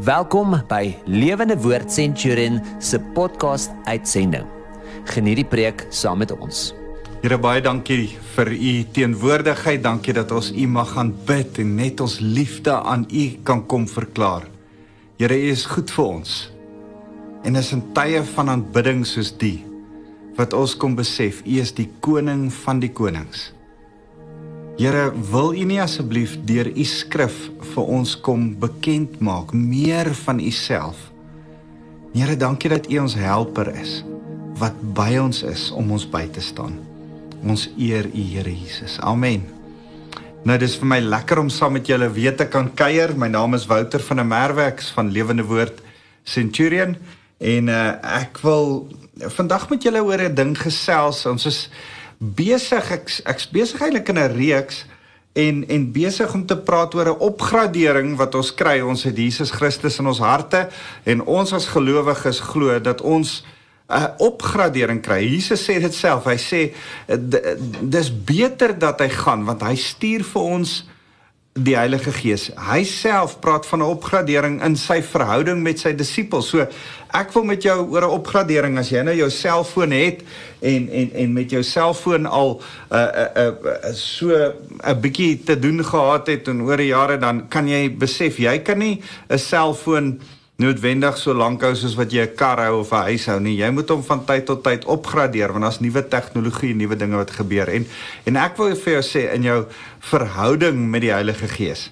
Welkom by Lewende Woord Centurion se podcast uitsending. Geniet die preek saam met ons. Here baie dankie vir u teenwoordigheid. Dankie dat ons u mag gaan bid en net ons liefde aan u kan kom verklaar. Here, u is goed vir ons. En is in tye van aanbidding soos die wat ons kom besef, u is die koning van die konings. Here, wil U nie asseblief deur U skrif vir ons kom bekend maak meer van U self? Here, dankie dat U ons helper is wat by ons is om ons by te staan. Ons eer U, Here Jesus. Amen. Nou dis vir my lekker om saam met julle weer te kan kuier. My naam is Wouter van der Merwe, ek's van Lewende Woord Centurion en uh, ek wil vandag met julle oor 'n ding gesels. Ons is besig ek ek's besig eintlik in 'n reeks en en besig om te praat oor 'n opgradering wat ons kry. Ons het Jesus Christus in ons harte en ons as gelowiges glo dat ons 'n opgradering kry. Jesus sê dit self. Hy sê dis beter dat hy gaan want hy stuur vir ons die Heilige Gees. Hy self praat van 'n opgradering in sy verhouding met sy disippels. So ek wil met jou oor 'n opgradering as jy nou jou selfoon het en en en met jou selfoon al 'n uh, 'n uh, uh, uh, so 'n bietjie te doen gehad het en oor die jare dan kan jy besef jy kan nie 'n selfoon noodwendig so lank hou soos wat jy 'n kar hou of 'n huis hou nie. Jy moet hom van tyd tot tyd opgradeer want daar's nuwe tegnologie en nuwe dinge wat gebeur. En en ek wil vir jou sê in jou verhouding met die Heilige Gees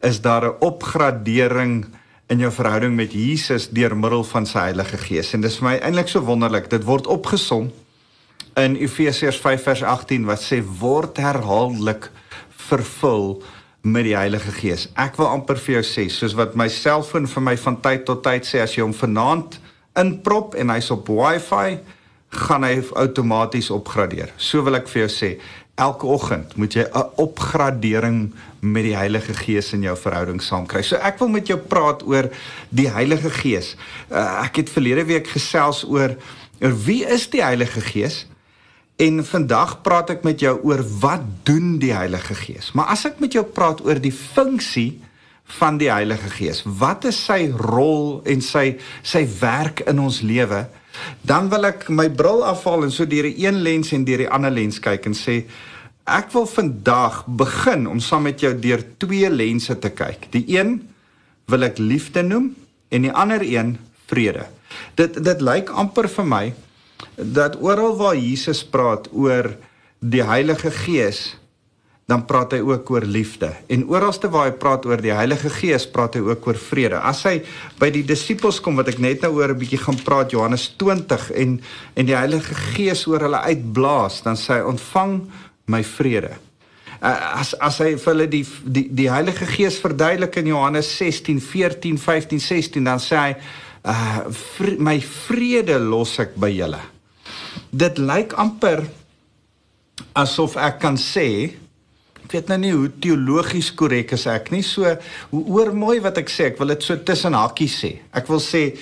is daar 'n opgradering in jou verhouding met Jesus deur middel van sy Heilige Gees. En dis vir my eintlik so wonderlik. Dit word opgesom in Efesiërs 5 vers 18 wat sê word herhaaldelik vervul met die Heilige Gees. Ek wil amper vir jou sê, soos wat my selfoon vir my van tyd tot tyd sê as jy hom vanaand inprop en hy's op Wi-Fi, gaan hy outomaties opgradeer. So wil ek vir jou sê, elke oggend moet jy 'n opgradering met die Heilige Gees in jou verhouding saamkry. So ek wil met jou praat oor die Heilige Gees. Uh, ek het verlede week gesels oor oor wie is die Heilige Gees? En vandag praat ek met jou oor wat doen die Heilige Gees. Maar as ek met jou praat oor die funksie van die Heilige Gees, wat is sy rol en sy sy werk in ons lewe? Dan wil ek my bril afhaal en so deur die een lens en deur die ander lens kyk en sê ek wil vandag begin om saam met jou deur twee lense te kyk. Die een wil ek liefde noem en die ander een vrede. Dit dit lyk amper vir my dat oral waar Jesus praat oor die Heilige Gees, dan praat hy ook oor liefde. En oralste waar hy praat oor die Heilige Gees, praat hy ook oor vrede. As hy by die disippels kom wat ek net nou oor 'n bietjie gaan praat Johannes 20 en en die Heilige Gees oor hulle uitblaas, dan sê hy ontvang my vrede. As as hy vir hulle die die die Heilige Gees verduidelik in Johannes 16, 14, 15, 16, dan sê hy uh vre, my vrede los ek by julle. Dit lyk amper asof ek kan sê ek weet nou nie hoe teologies korrek is ek nie so hoe oor mooi wat ek sê ek wil dit so tussen hakkies sê. Ek wil sê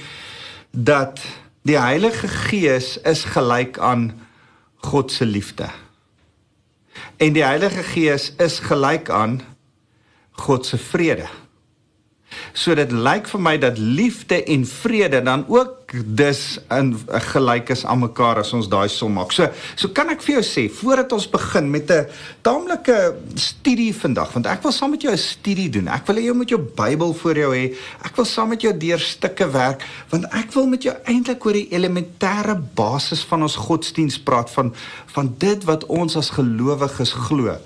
dat die Heilige Gees is gelyk aan God se liefde en die Heilige Gees is gelyk aan God se vrede So dit lyk vir my dat liefde en vrede dan ook dus in gelyk is aan mekaar as ons daai som maak. So so kan ek vir jou sê voordat ons begin met 'n taamlike studie vandag want ek wil saam met jou 'n studie doen. Ek wil hê jy moet jou Bybel voor jou hê. Ek wil saam met jou deur stukke werk want ek wil met jou eintlik oor die elementêre basis van ons godsdiens praat van van dit wat ons as gelowiges glo.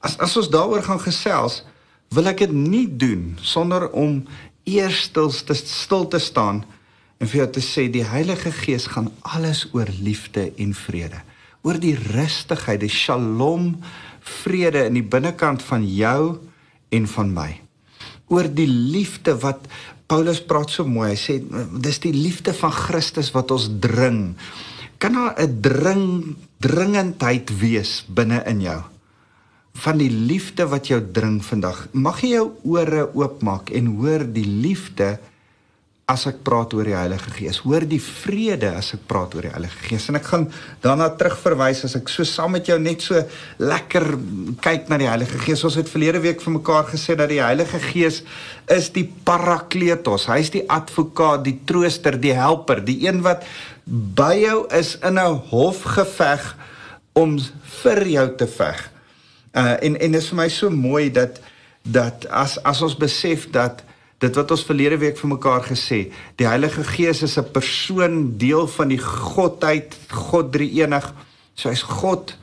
As as ons daaroor gaan gesels, wil ek dit nie doen sonder om eers stil te stil te staan en vir jou te sê die Heilige Gees gaan alles oor liefde en vrede. Oor die rustigheid, die shalom, vrede in die binnekant van jou en van my. Oor die liefde wat Paulus praat so mooi. Hy sê dis die liefde van Christus wat ons dring. Kan daar 'n dring dringendheid wees binne in jou? Van die liefde wat jou dring vandag. Mag jy jou ore oopmaak en hoor die liefde as ek praat oor die Heilige Gees. Hoor die vrede as ek praat oor die Heilige Gees. En ek gaan daarna terugverwys as ek so saam met jou net so lekker kyk na die Heilige Gees. Ons het verlede week vir mekaar gesê dat die Heilige Gees is die Parakletos. Hy's die advokaat, die trooster, die helper, die een wat by jou is in 'n hofgeveg om vir jou te veg. Uh en en dit is vir my so mooi dat dat as as ons besef dat dit wat ons verlede week vir mekaar gesê, die Heilige Gees is 'n persoon, deel van die Godheid, God drie-enig. So hy's God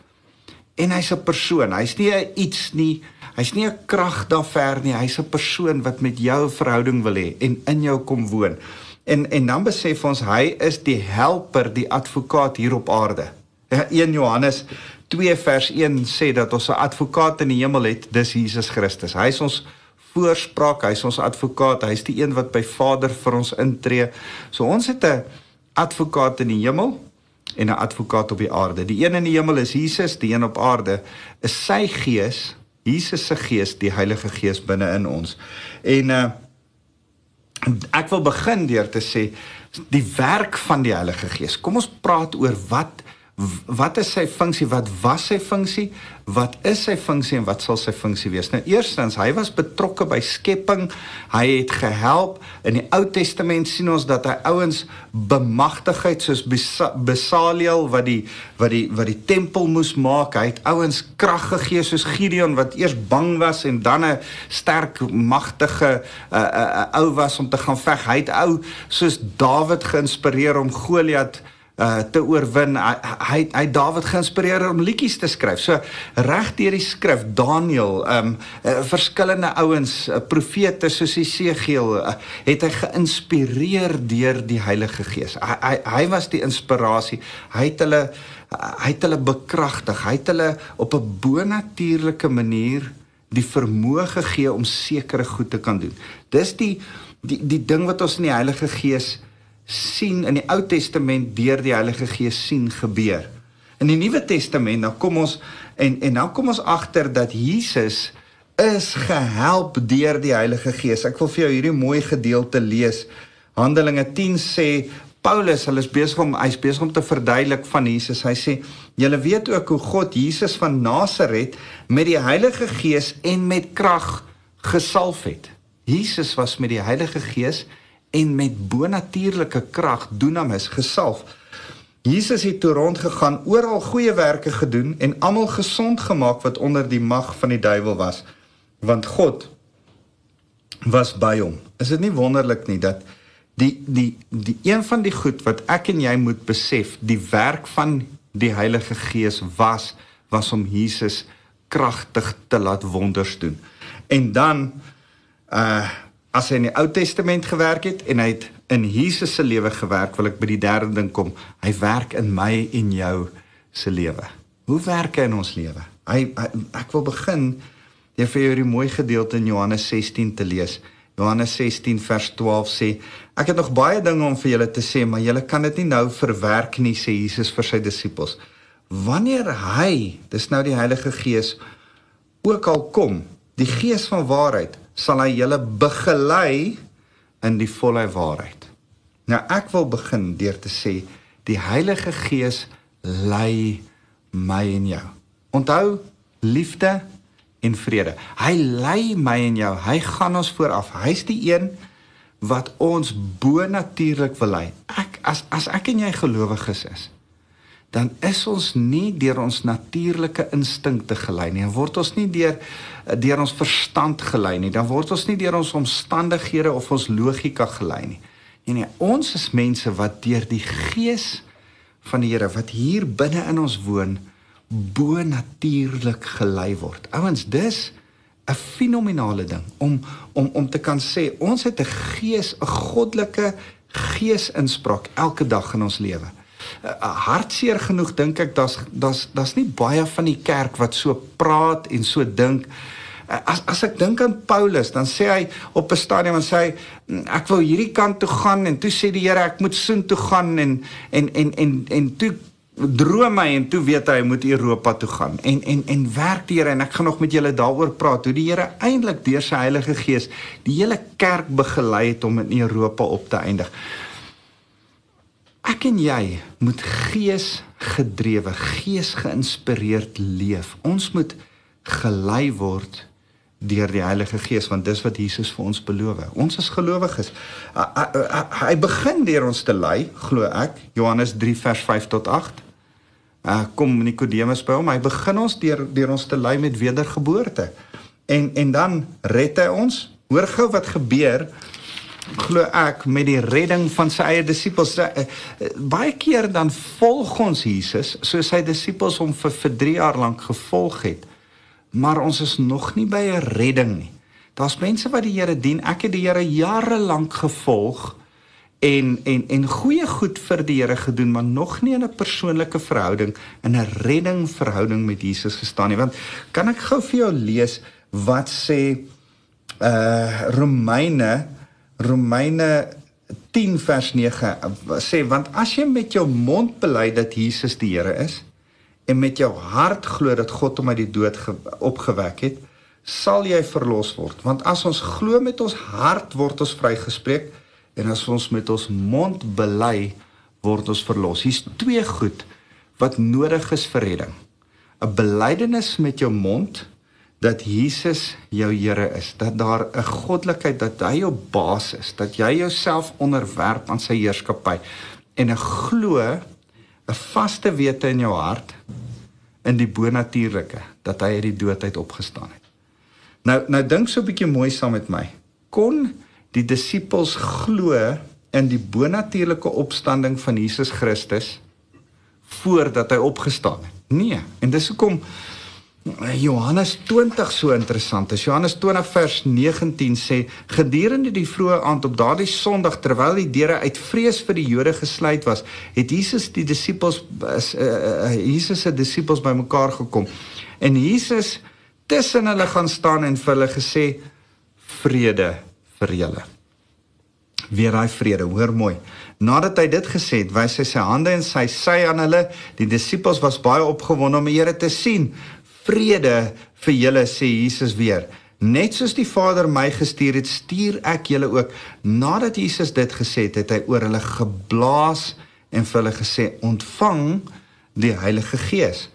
en hy's 'n persoon. Hy's nie iets nie. Hy's nie 'n krag daar ver nie. Hy's 'n persoon wat met jou 'n verhouding wil hê en in jou kom woon. En en dan besef ons hy is die helper, die advokaat hier op aarde. 1 Johannes 2 vers 1 sê dat ons 'n advokaat in die hemel het, dis Jesus Christus. Hy is ons voorspraak, hy's ons advokaat, hy's die een wat by Vader vir ons intree. So ons het 'n advokaat in die hemel en 'n advokaat op die aarde. Die een in die hemel is Jesus, die een op aarde is sy gees, Jesus se gees, die Heilige Gees binne in ons. En uh ek wil begin deur te sê die werk van die Heilige Gees. Kom ons praat oor wat wat is sy funksie? Wat was sy funksie? Wat is sy funksie en wat sal sy funksie wees? Nou eerstens, hy was betrokke by skepping. Hy het gehelp. In die Ou Testament sien ons dat hy ouens bemagtigheid soos Besaliel wat die wat die wat die tempel moes maak. Hy het ouens krag gegee soos Gideon wat eers bang was en dan 'n sterk magtige uh, uh, uh, ou was om te gaan veg. Hy het ou soos Dawid geïnspireer om Goliat uh te oorwin. Hy hy, hy Dawid geïnspireer om liedjies te skryf. So reg deur die skrif Daniel, um uh, verskillende ouens, uh, profete soos Jesegiel, uh, het hy geïnspireer deur die Heilige Gees. Hy, hy hy was die inspirasie. Hy het hulle hy het hulle bekragtig. Hy het hulle op 'n bonatuurlike manier die vermoë gegee om sekere goed te kan doen. Dis die die die ding wat ons in die Heilige Gees sien in die Ou Testament deur die Heilige Gees sien gebeur. In die Nuwe Testament dan kom ons en en dan kom ons agter dat Jesus is gehelp deur die Heilige Gees. Ek wil vir jou hierdie mooi gedeelte lees. Handelinge 10 sê Paulus, hulle is besig om hy's besig om te verduidelik van Jesus. Hy sê: "Julle weet ook hoe God Jesus van Nasaret met die Heilige Gees en met krag gesalf het." Jesus was met die Heilige Gees en met bonatuurlike krag dunamis gesalf. Jesus het toe rondgegaan, oral goeie werke gedoen en almal gesond gemaak wat onder die mag van die duiwel was, want God was by hom. Is dit nie wonderlik nie dat die die die een van die goed wat ek en jy moet besef, die werk van die Heilige Gees was was om Jesus kragtig te laat wonders doen. En dan uh as hy in die Ou Testament gewerk het en hy het in Jesus se lewe gewerk, wil ek by die derde ding kom. Hy werk in my en jou se lewe. Hoe werk hy in ons lewe? Hy, hy ek wil begin deur vir jou die mooi gedeelte in Johannes 16 te lees. Johannes 16 vers 12 sê: Ek het nog baie dinge om vir julle te sê, maar julle kan dit nie nou verwerk nie, sê Jesus vir sy disippels. Wanneer hy, dis nou die Heilige Gees, ook al kom, die Gees van waarheid, sal hy julle begelei in die volle waarheid. Nou ek wil begin deur te sê die Heilige Gees lei my en jou. Onthou liefde en vrede. Hy lei my en jou. Hy gaan ons vooraf. Hy's die een wat ons bo natuurlik wil lei. Ek as as ek en jy gelowiges is, dan is ons nie deur ons natuurlike instinkte gelei nie. Dan word ons nie deur deur ons verstand gelei nie. Dan word ons nie deur ons omstandighede of ons logika gelei nie. Nee nee, ons is mense wat deur die gees van die Here wat hier binne in ons woon, bo natuurlik gelei word. Ouens, dis 'n fenominale ding om om om te kan sê ons het 'n gees, 'n goddelike geesinspraak elke dag in ons lewe uh, hartseer genoeg dink ek daar's daar's daar's nie baie van die kerk wat so praat en so dink uh, as as ek dink aan Paulus dan sê hy op 'n stadium en sê hy mm, ek wou hierdie kant toe gaan en toe sê die Here ek moet soen toe gaan en en en en en toe droom hy en toe weet hy hy moet Europa toe gaan en en en werk die Here en ek gaan nog met julle daaroor praat hoe die Here eintlik deur sy Heilige Gees die hele kerk begelei het om in Europa op te eindig. Ek en jy moet gees gedrewe, gees geïnspireerd leef. Ons moet gelei word deur die Heilige Gees want dis wat Jesus vir ons beloof. Ons is gelowiges. Hy begin deur ons te lei, glo ek. Johannes 3 vers 5 tot 8. Uh kom Nikodemus by hom. Hy begin ons deur deur ons te lei met wedergeboorte. En en dan red hy ons. Hoor gou wat gebeur glo ek met die redding van sy eie disippels. Uh, uh, baie keer dan volg ons Jesus soos sy disippels hom vir vir 3 jaar lank gevolg het maar ons is nog nie by 'n redding nie. Daar's mense wat die Here dien. Ek het die Here jare lank gevolg en en en goeie goed vir die Here gedoen, maar nog nie in 'n persoonlike verhouding, in 'n redding verhouding met Jesus gestaan nie. Want kan ek gou vir jou lees wat sê uh Romeine Romeine 10 vers 9 sê want as jy met jou mond bely dat Jesus die Here is en met jou hart glo dat God hom uit die dood opgewek het, sal jy verlos word. Want as ons glo met ons hart word ons vrygespreek en as ons met ons mond bely word ons verlos. Hier's twee goed wat nodig is vir redding. 'n Belydenis met jou mond dat Jesus jou Here is, dat daar 'n goddelikheid dat hy jou baas is, dat jy jouself onderwerp aan sy heerskappy en 'n glo 'n vaste wete in jou hart in die bonatuurlike dat hy uit die dood uit opgestaan het. Nou nou dink so 'n bietjie mooi saam met my. Kon die disippels glo in die bonatuurlike opstanding van Jesus Christus voordat hy opgestaan het? Nee, en dis hoekom Johannes 20 so interessant. As Johannes 20 vers 19 sê gedurende die vroeë aand op daardie Sondag terwyl die deure uit vrees vir die Jode gesluit was, het Jesus die disippels is uh, uh, Jesus se disippels bymekaar gekom. En Jesus tussen hulle gaan staan en vir hulle gesê vrede vir julle. Weer daai vrede, hoor mooi. Nadat hy dit gesê het, wys hy sy hande en sy sy aan hulle. Die disippels was baie opgewonde om die Here te sien vrede vir julle sê Jesus weer. Net soos die Vader my gestuur het, stuur ek julle ook. Nadat Jesus dit gesê het, het hy oor hulle geblaas en vir hulle gesê: "Ontvang die Heilige Gees.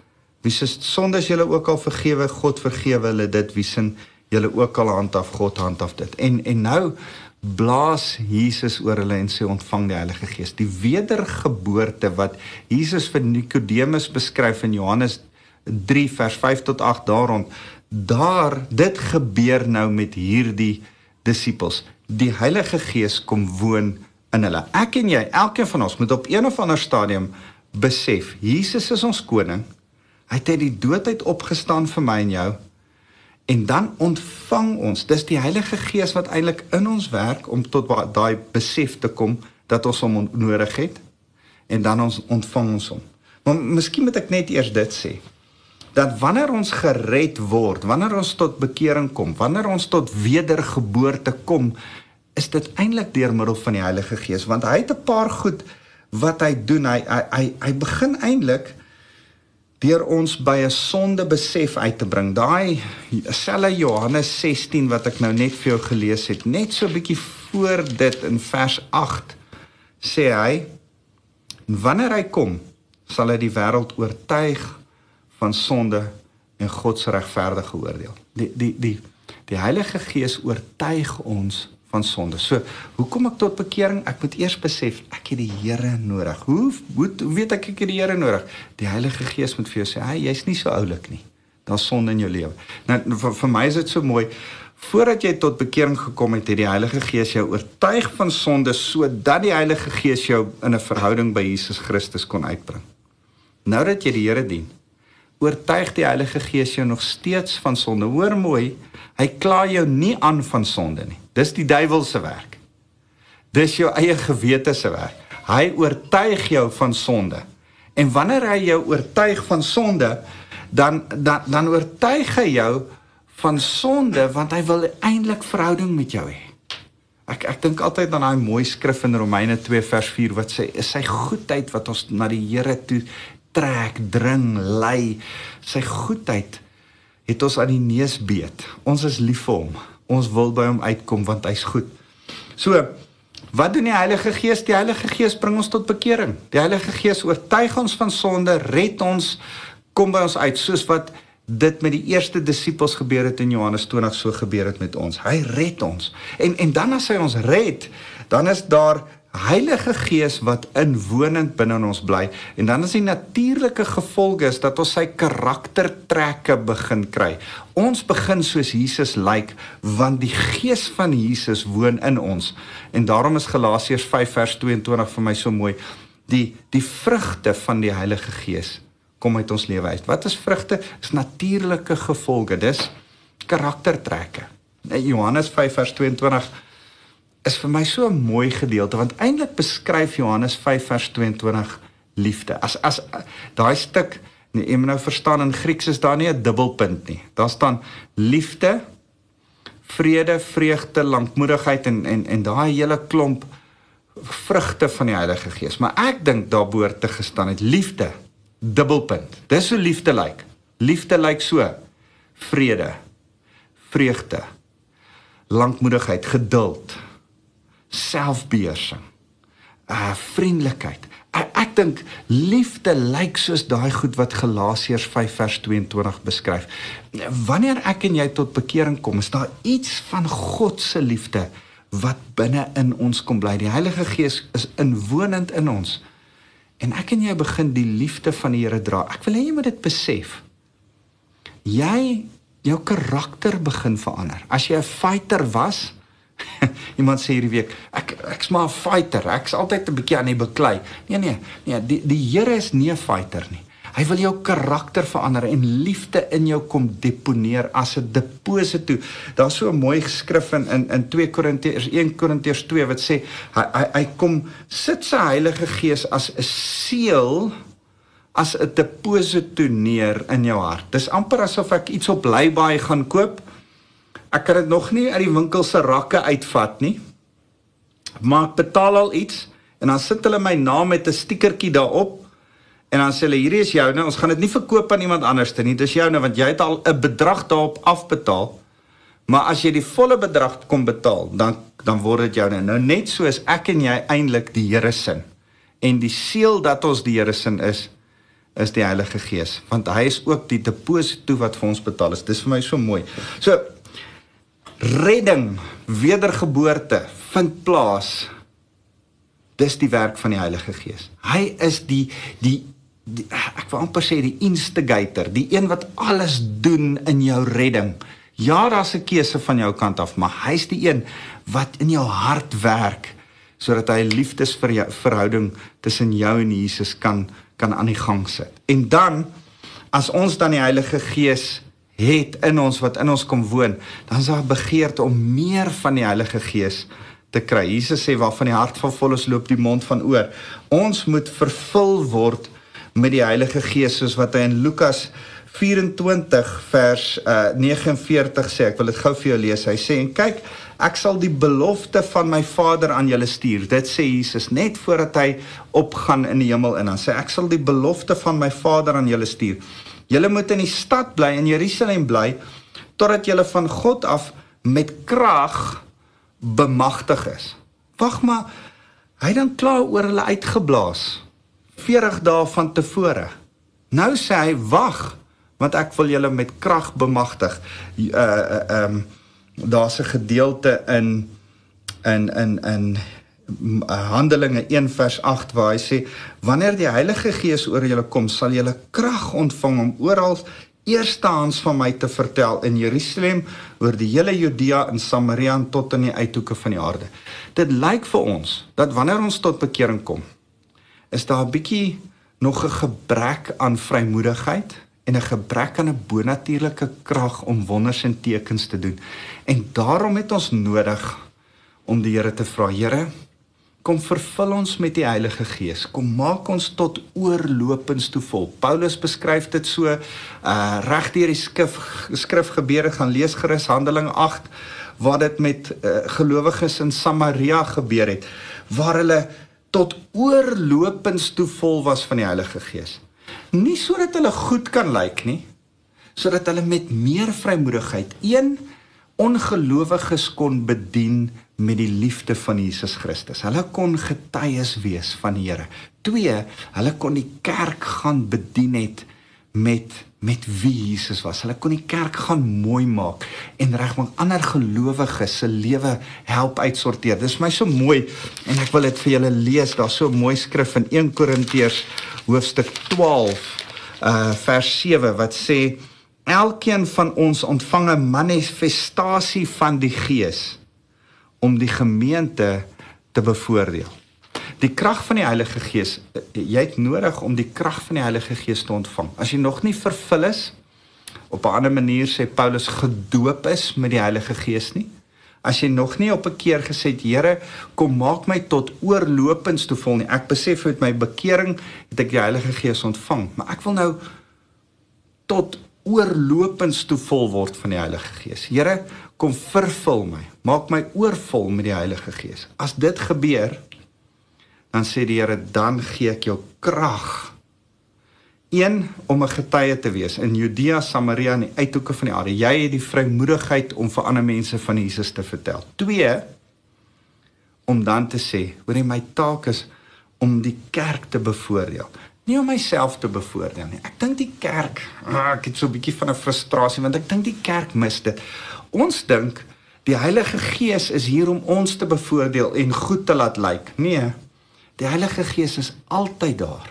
Wie se sondes julle ook al vergewe, God vergewe hulle dit. Wie sin julle ook al handhaaf, God handhaaf dit." En en nou blaas Jesus oor hulle en sê ontvang die Heilige Gees. Die wedergeboorte wat Jesus vir Nikodemus beskryf in Johannes 3 vers 5 tot 8 daarom daar dit gebeur nou met hierdie disippels. Die Heilige Gees kom woon in hulle. Ek en jy elkeen van ons moet op een of ander stadium besef Jesus is ons koning. Hy het uit die dood uit opgestaan vir my en jou. En dan ontvang ons dis die Heilige Gees wat eintlik in ons werk om tot daai besef te kom dat ons hom nodig het. En dan ons ontvang ons hom. Maar miskien moet ek net eers dit sê dat wanneer ons gered word, wanneer ons tot bekering kom, wanneer ons tot wedergeboorte kom, is dit eintlik deur middel van die Heilige Gees, want hy het 'n paar goed wat hy doen. Hy hy hy, hy begin eintlik deur ons by 'n sonde besef uit te bring. Daai selfe Johannes 16 wat ek nou net vir jou gelees het, net so bietjie voor dit in vers 8 sê hy wanneer hy kom, sal hy die wêreld oortuig van sonde en God se regverdige oordeel. Die die die die Heilige Gees oortuig ons van sonde. So, hoe kom ek tot bekering? Ek moet eers besef ek het die Here nodig. Hoe hoe weet ek ek het die Here nodig? Die Heilige Gees moet vir jou sê, "Hey, jy's nie so oulik nie. Daar's sonde in jou lewe." Nou vir, vir my is dit so mooi voordat jy tot bekering gekom het, het die Heilige Gees jou oortuig van sonde sodat die Heilige Gees jou in 'n verhouding by Jesus Christus kon uitbring. Nou dat jy die Here dien, oortuig die Heilige Gees jou nog steeds van sonde. Hoor mooi, hy kla jou nie aan van sonde nie. Dis die duiwel se werk. Dis jou eie gewete se werk. Hy oortuig jou van sonde. En wanneer hy jou oortuig van sonde, dan dan dan oortuig hy jou van sonde want hy wil eintlik verhouding met jou hê. Ek ek dink altyd aan daai mooi skrif in Romeine 2 vers 4 wat sê is sy goedheid wat ons na die Here toe trek, dring, lei. Sy goedheid het ons aan die neus beet. Ons is lief vir hom. Ons wil by hom uitkom want hy's goed. So, wat doen die Heilige Gees? Die Heilige Gees bring ons tot bekering. Die Heilige Gees oortuig ons van sonde, red ons, kom by ons uit soos wat dit met die eerste disippels gebeur het in Johannes 20 so gebeur het met ons. Hy red ons. En en dan as hy ons red, dan is daar Heilige Gees wat inwonend binne in ons bly en dan is die natuurlike gevolge is dat ons sy karaktertrekke begin kry. Ons begin soos Jesus lyk like, want die Gees van Jesus woon in ons. En daarom is Galasiërs 5 vers 22 vir my so mooi. Die die vrugte van die Heilige Gees kom uit ons lewe uit. Wat is vrugte? Is natuurlike gevolge. Dis karaktertrekke. Johannes 5 vers 22 is vir my so 'n mooi gedeelte want eintlik beskryf Johannes 5 vers 22 liefde. As as daai stuk nee, jy moet nou verstaan in Grieks is daar nie 'n dubbelpunt nie. Daar staan liefde, vrede, vreugde, lankmoedigheid en en en daai hele klomp vrugte van die Heilige Gees. Maar ek dink daar behoort te gestaan het liefde dubbelpunt. Dis hoe liefde lyk. Liefde lyk so: vrede, vreugde, lankmoedigheid, geduld, selfbeheersing, uh vriendelikheid. Ek, ek dink liefde lyk soos daai goed wat Galasiërs 5 vers 22 beskryf. Wanneer ek en jy tot bekering kom, is daar iets van God se liefde wat binne in ons kom bly. Die Heilige Gees is inwonend in ons. En ek en jy begin die liefde van die Here dra. Ek wil hê jy moet dit besef. Jy jou karakter begin verander. As jy 'n fighter was, Iemand sê hierdie week, ek ek's maar 'n fighter. Ek's altyd 'n bietjie aan die beklei. Nee nee, nee, die die Here is nie 'n fighter nie. Hy wil jou karakter verander en liefde in jou kom deponeer as 'n deposito. Daar's so 'n mooi geskrif in in in 2 Korintiërs 1 Korintiërs 2 wat sê hy hy, hy kom sit sy Heilige Gees as 'n seël as 'n deposito neer in jou hart. Dis amper asof ek iets op Laybuy gaan koop Ek kan dit nog nie uit die winkel se rakke uitvat nie. Maar ek betaal al iets en dan sit hulle my naam met 'n stiekertjie daarop en dan sê hulle hierdie is joune. Ons gaan dit nie verkoop aan iemand anderste nie. Dis joune want jy het al 'n bedrag daarop afbetaal. Maar as jy die volle bedrag kom betaal, dan dan word dit joune. Nou net soos ek en jy eintlik die Here se en die seël dat ons die Here se is is die Heilige Gees want hy is ook die deposito wat vir ons betaal is. Dis vir my so mooi. So redding, wedergeboorte vind plaas. Dis die werk van die Heilige Gees. Hy is die die, die ek wil amper sê die instigator, die een wat alles doen in jou redding. Ja, daar's 'n keuse van jou kant af, maar hy's die een wat in jou hart werk sodat hy liefdesverhouding tussen jou en Jesus kan kan aan die gang sit. En dan as ons dan die Heilige Gees het in ons wat in ons kom woon, dan is daar 'n begeerte om meer van die Heilige Gees te kry. Jesus sê waarvan die hart vol is, loop die mond van oor. Ons moet vervul word met die Heilige Gees soos wat hy in Lukas 24 vers uh, 49 sê. Ek wil dit gou vir jou lees. Hy sê en kyk, ek sal die belofte van my Vader aan julle stuur. Dit sê Jesus net voordat hy opgaan in die hemel in. Dan sê ek sal die belofte van my Vader aan julle stuur. Julle moet in die stad bly in Jerusalem bly totdat julle van God af met krag bemagtig is. Wag maar, hy dan klaar oor hulle uitgeblaas 40 dae van tevore. Nou sê hy wag want ek wil julle met krag bemagtig. Uh uh um daar's 'n gedeelte in in in in Handelinge 1 vers 8 waar hy sê wanneer die Heilige Gees oor julle kom sal julle krag ontvang om oral eerstehands van my te vertel in Jerusalem oor die hele Judea en Samaria tot in die uithoeke van die aarde. Dit lyk vir ons dat wanneer ons tot bekering kom is daar 'n bietjie nog 'n gebrek aan vrymoedigheid en 'n gebrek aan 'n bonatuurlike krag om wonders en tekens te doen. En daarom het ons nodig om die Here te vra, Here, kom vervul ons met die Heilige Gees. Kom maak ons tot oorlopends toe vol. Paulus beskryf dit so uh reg deur die skrif skrifgebeure gaan lees gerus Handelinge 8 waar dit met uh, gelowiges in Samaria gebeur het waar hulle tot oorlopends toe vol was van die Heilige Gees. nie sodat hulle goed kan lyk nie, sodat hulle met meer vrymoedigheid een ongelowiges kon bedien met die liefde van Jesus Christus. Hulle kon getuies wees van die Here. 2. Hulle kon die kerk gaan bedien het met met wie Jesus was. Hulle kon die kerk gaan mooi maak en regmaak ander gelowiges se lewe help uitsorteer. Dis my so mooi en ek wil dit vir julle lees. Daar's so 'n mooi skrif in 1 Korintiërs hoofstuk 12 uh vers 7 wat sê elkeen van ons ontvang 'n manifestasie van die Gees om die gemeente te bevoordeel. Die krag van die Heilige Gees, jy het nodig om die krag van die Heilige Gees te ontvang. As jy nog nie vervul is op 'n ander manier sê Paulus gedoop is met die Heilige Gees nie. As jy nog nie op 'n keer gesê het Here, kom maak my tot oorlopends toe vol nie. Ek besef met my bekering het ek die Heilige Gees ontvang, maar ek wil nou tot oorlopends toe vol word van die Heilige Gees. Here, kom vervul my. Maak my oorvol met die Heilige Gees. As dit gebeur, dan sê die Here dan gee ek jou krag. Een om 'n getuie te wees in Judea, Samaria en die uithoeke van die aarde. Jy het die vrymoedigheid om vir ander mense van Jesus te vertel. 2 om dan te sê, hoor jy my taak is om die kerk te bevoordeel. Nie om myself te bevoordeel nie. Ek dink die kerk, ah, ek het so 'n bietjie van 'n frustrasie want ek dink die kerk mis dit. Ons dink die Heilige Gees is hier om ons te bevoordeel en goed te laat lyk. Nee, Die Heilige Gees is altyd daar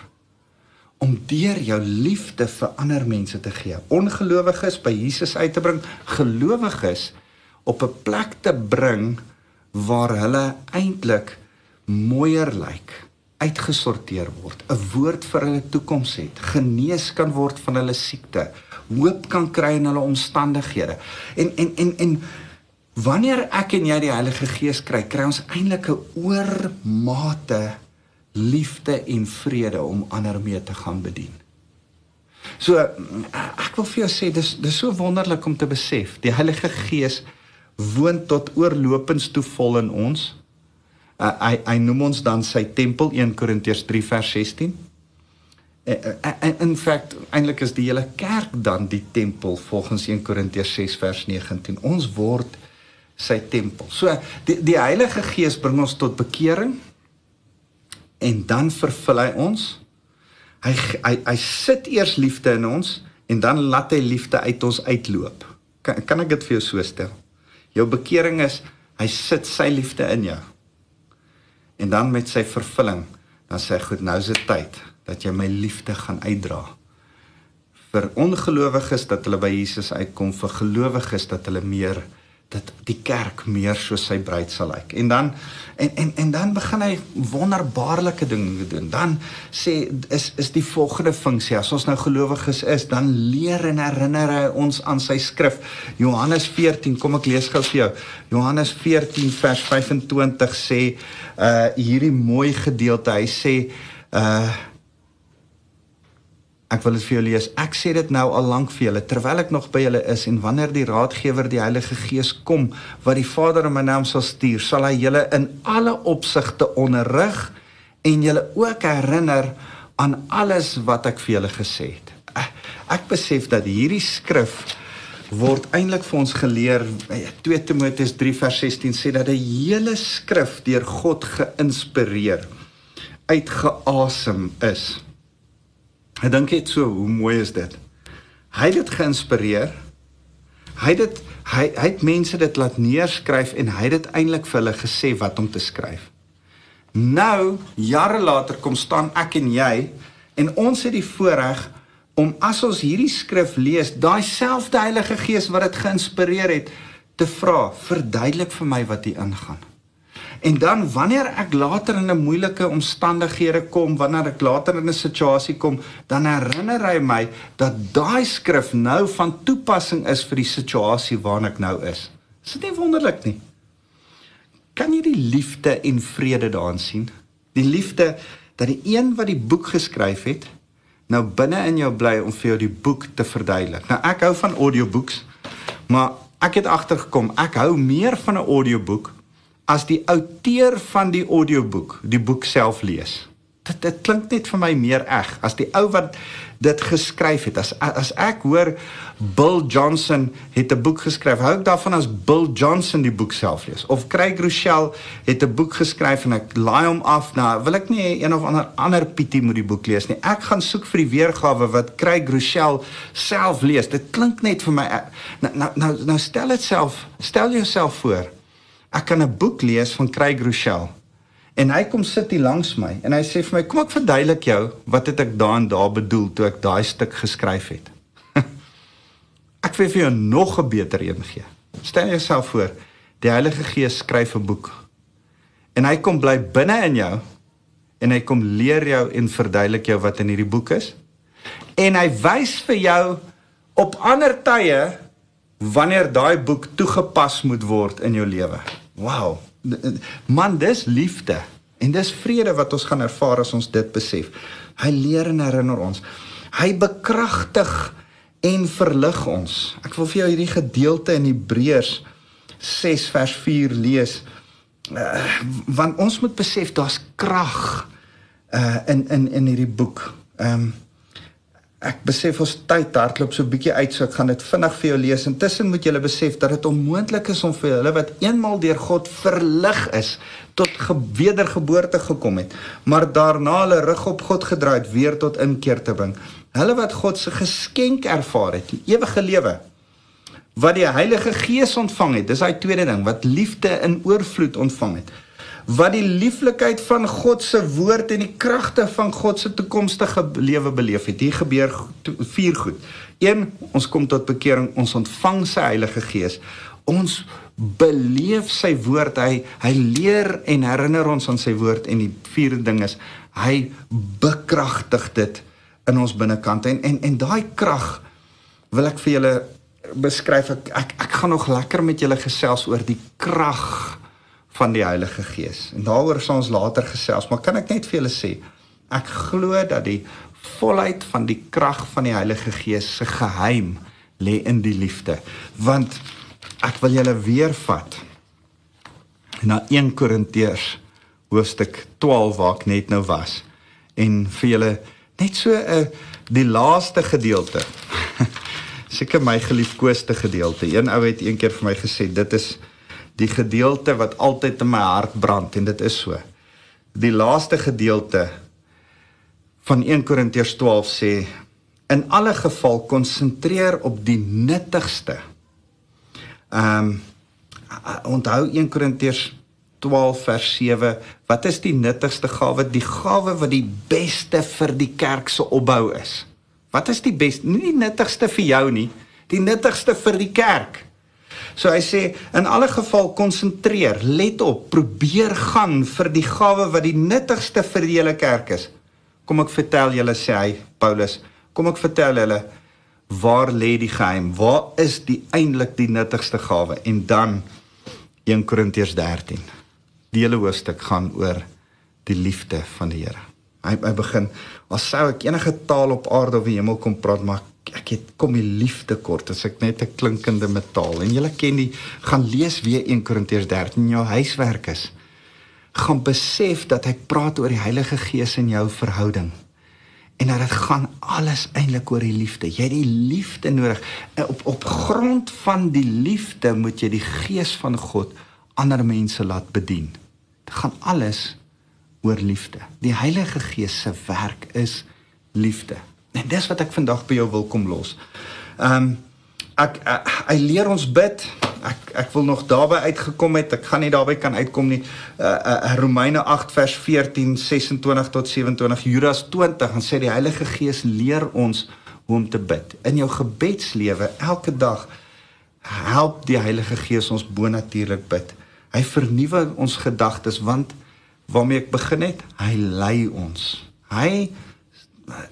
om deur jou liefde vir ander mense te gee. Ongelowiges by Jesus uit te bring, gelowiges op 'n plek te bring waar hulle eintlik mooier lyk, uitgesorteer word, 'n woord vir hulle toekoms het, genees kan word van hulle siekte, hoop kan kry in hulle omstandighede. En en en en wanneer ek en jy die Heilige Gees kry, kry ons eintlik 'n oormate liefde en vrede om ander mee te gaan bedien. So ek wil vir jou sê dis dis so wonderlik om te besef die Heilige Gees woon tot oorlopends toe vol in ons. Uh, hy hy noem ons dan sy tempel 1 Korintiërs 3 vers 16. En in feite eintlik is die hele kerk dan die tempel volgens 1 Korintiërs 6 vers 19. Ons word sy tempel. So die die Heilige Gees bring ons tot bekering en dan vervul hy ons. Hy hy hy sit eers liefde in ons en dan laat hy liefde uit ons uitloop. Kan kan ek dit vir jou so stel? Jou bekering is hy sit sy liefde in jou. En dan met sy vervulling, dan sê hy goed, nou is dit tyd dat jy my liefde gaan uitdra. Vir ongelowiges dat hulle by Jesus uitkom, vir gelowiges dat hulle meer dat die kerk meer soos sy bruid sal lyk. En dan en en en dan begin hy wonderbaarlike dinge doen. Dan sê is is die volgende funksie. As ons nou gelowiges is, dan leer en herinner hy ons aan sy skrif. Johannes 14, kom ek lees gou vir jou. Johannes 14 vers 25 sê uh hierdie mooi gedeelte. Hy sê uh Ek wil dit vir julle lees. Ek sê dit nou al lank vir julle terwyl ek nog by julle is en wanneer die Raadgewer, die Heilige Gees kom wat die Vader in my naam sal stuur, sal hy julle in alle opsigte onderrig en julle ook herinner aan alles wat ek vir julle gesê het. Ek besef dat hierdie skrif word eintlik vir ons geleer 2 Timoteus 3 vers 16 sê dat die hele skrif deur God geïnspireer uitgeasem is. Ek dink dit so, hoe mooi is dit? Hy het dit geïnspireer. Hy het dit hy hy het mense dit laat neerskryf en hy het dit eintlik vir hulle gesê wat om te skryf. Nou, jare later kom staan ek en jy en ons het die voorreg om as ons hierdie skrif lees, daai selfde Heilige Gees wat dit geïnspireer het, te vra, verduidelik vir my wat hier ingaan. En dan wanneer ek later in 'n moeilike omstandighede kom, wanneer ek later in 'n situasie kom, dan herinner hy my dat daai skrif nou van toepassing is vir die situasie waarin ek nou is. Is dit nie wonderlik nie? Kan jy die liefde en vrede daarin sien? Die liefde dat die een wat die boek geskryf het, nou binne in jou bly om vir jou die boek te verduidelik. Nou ek hou van audiobooks, maar ek het agtergekom ek hou meer van 'n audioboek as die outeur van die audioboek die boek self lees. Dit dit klink net vir my meer eg as die ou wat dit geskryf het. As as ek hoor Bill Johnson het 'n boek geskryf, hou ek daarvan as Bill Johnson die boek self lees. Of Craig Rochelle het 'n boek geskryf en ek laai hom af na, wil ek nie een of ander ander Pietie moet die boek lees nie. Ek gaan soek vir die weergawe wat Craig Rochelle self lees. Dit klink net vir my nou nou nou, nou stel dit self, stel jouself voor. Ek kan 'n boek lees van Craig Rochelle En hy kom sit hier langs my en hy sê vir my, "Kom ek verduidelik jou wat het ek daan daar bedoel toe ek daai stuk geskryf het." ek wil vir jou nog 'n beter een gee. Stel jouself voor, die Heilige Gees skryf 'n boek. En hy kom bly binne in jou en hy kom leer jou en verduidelik jou wat in hierdie boek is. En hy wys vir jou op ander tye wanneer daai boek toegepas moet word in jou lewe. Wow, man, dis liefde en dis vrede wat ons gaan ervaar as ons dit besef. Hy leer en herinner ons. Hy bekragtig en verlig ons. Ek wil vir jou hierdie gedeelte in Hebreërs 6 vers 4 lees. Uh, want ons moet besef daar's krag uh in in in hierdie boek. Ehm um, ek besef ons tyd hardloop so 'n bietjie uit, so ek gaan dit vinnig vir jou lees. Intussen moet julle besef dat dit onmoontlik is om vir hulle wat eenmal deur God verlig is tot wedergeboorte gekom het, maar daarna hulle rug op God gedraai het, weer tot inkeer te bring. Hulle wat God se geskenk ervaar het, die ewige lewe wat die Heilige Gees ontvang het. Dis daai tweede ding wat liefde in oorvloed ontvang het wat die lieflikheid van God se woord en die kragte van God se toekomstige lewe beleef het. Hier gebeur vier goed. 1 Ons kom tot bekering, ons ontvang sy Heilige Gees. Ons beleef sy woord. Hy hy leer en herinner ons aan sy woord en die vierde ding is hy bekragtig dit in ons binnekant en en en daai krag wil ek vir julle beskryf ek, ek ek gaan nog lekker met julle gesels oor die krag van die Heilige Gees. En daaroor sal ons later gesels, maar kan ek net vir julle sê, ek glo dat die volheid van die krag van die Heilige Gees se geheim lê in die liefde. Want ek wil julle weer vat na 1 Korintiërs hoofstuk 12 waar ek net nou was en vir julle net so 'n uh, die laaste gedeelte. Seker my geliefkoeste gedeelte. Een ou het eendag vir my gesê dit is die gedeelte wat altyd in my hart brand en dit is so. Die laaste gedeelte van 1 Korintiërs 12 sê in alle geval konsentreer op die nuttigste. Ehm um, onthou 1 Korintiërs 12 vers 7 wat is die nuttigste gawe die gawe wat die beste vir die kerk se opbou is wat is die beste nie die nuttigste vir jou nie die nuttigste vir die kerk So hy sê in alle geval konsentreer, let op, probeer gaan vir die gawe wat die nuttigste vir die hele kerk is. Kom ek vertel julle sê hy Paulus, kom ek vertel julle waar lê die geheim? Waar is die eintlik die nuttigste gawe? En dan 1 Korintiërs 13. Die hele hoofstuk gaan oor die liefde van die Here. Hy hy begin, as sou ek enige taal op aarde of die hemel kom praat, maar ek het kom die liefde kort as ek net 'n klinkende metaal. En julle ken die gaan lees weer 1 Korintiërs 13 jou huiswerk is gaan besef dat hy praat oor die Heilige Gees in jou verhouding en dat dit gaan alles eintlik oor die liefde. Jy het die liefde nodig. Op op grond van die liefde moet jy die gees van God ander mense laat bedien. Dit gaan alles oor liefde die Heilige Gees se werk is liefde En dis wat ek vandag by jou wil kom los. Ehm um, ek hy leer ons bid. Ek ek wil nog daarby uitgekom het. Ek gaan nie daarby kan uitkom nie. Uh, uh Romeine 8 vers 14 26 tot 27 Judas 20 en sê die Heilige Gees leer ons hoe om te bid. In jou gebedslewe elke dag help die Heilige Gees ons bonatuurlik bid. Hy vernuwe ons gedagtes want waarmee ek begin het, hy lei ons. Hy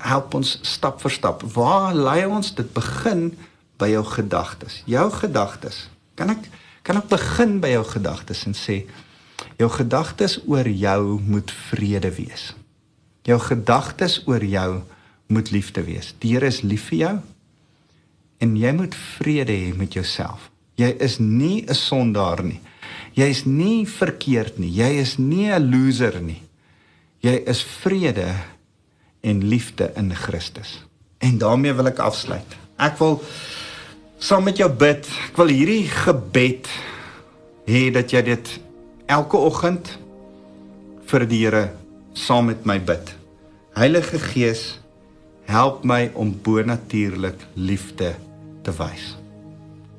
help ons stap vir stap. Waar lei ons? Dit begin by jou gedagtes. Jou gedagtes. Kan ek kan ek begin by jou gedagtes en sê jou gedagtes oor jou moet vrede wees. Jou gedagtes oor jou moet liefde wees. Die Here is lief vir jou en jy moet vrede hê met jouself. Jy is nie 'n sondaar nie. Jy is nie verkeerd nie. Jy is nie 'n loser nie. Jy is vrede en liefde in Christus. En daarmee wil ek afsluit. Ek wil saam met jou bid. Ek wil hierdie gebed hê dat jy dit elke oggend vir die Here saam met my bid. Heilige Gees, help my om bonatuurlik liefde te wys.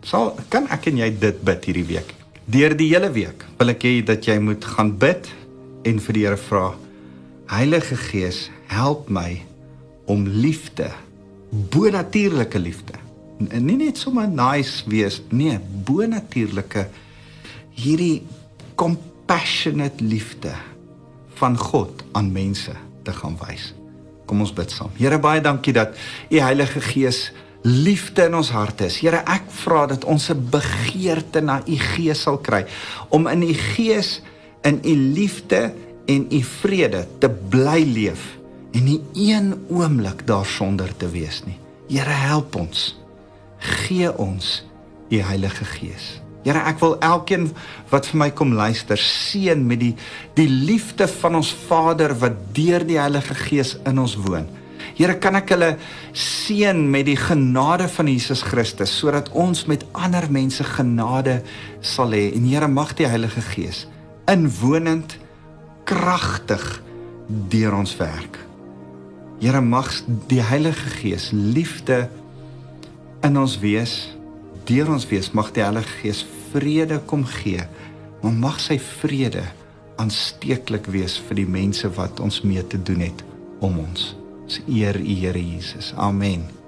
Sal kan ek en jy dit bid hierdie week? Deur die hele week wil ek hê dat jy moet gaan bid en vir die Here vra. Heilige Gees, help my om liefde, bonatuurlike liefde. En nie net sommer nice wees, nee, bonatuurlike hierdie compassionate liefde van God aan mense te gaan wys. Kom ons bid saam. Here baie dankie dat U Heilige Gees liefde in ons harte is. Here, ek vra dat ons 'n begeerte na U Gees sal kry om in U Gees in U liefde en U vrede te bly leef en nie een oomblik daarsonder te wees nie. Here, help ons. Gee ons U Heilige Gees. Here, ek wil elkeen wat vir my kom luister seën met die die liefde van ons Vader wat deur die Heilige Gees in ons woon. Here, kan ek hulle seën met die genade van Jesus Christus sodat ons met ander mense genade sal hê. En Here, mag die Heilige Gees inwonend kragtig deur ons werk. Here, mag die Heilige Gees liefde in ons wees deur ons wees mag die Heilige Gees vrede kom gee. Maar mag sy vrede aansteeklik wees vir die mense wat ons mee te doen het om ons. Ons eer U Here Jesus. Amen.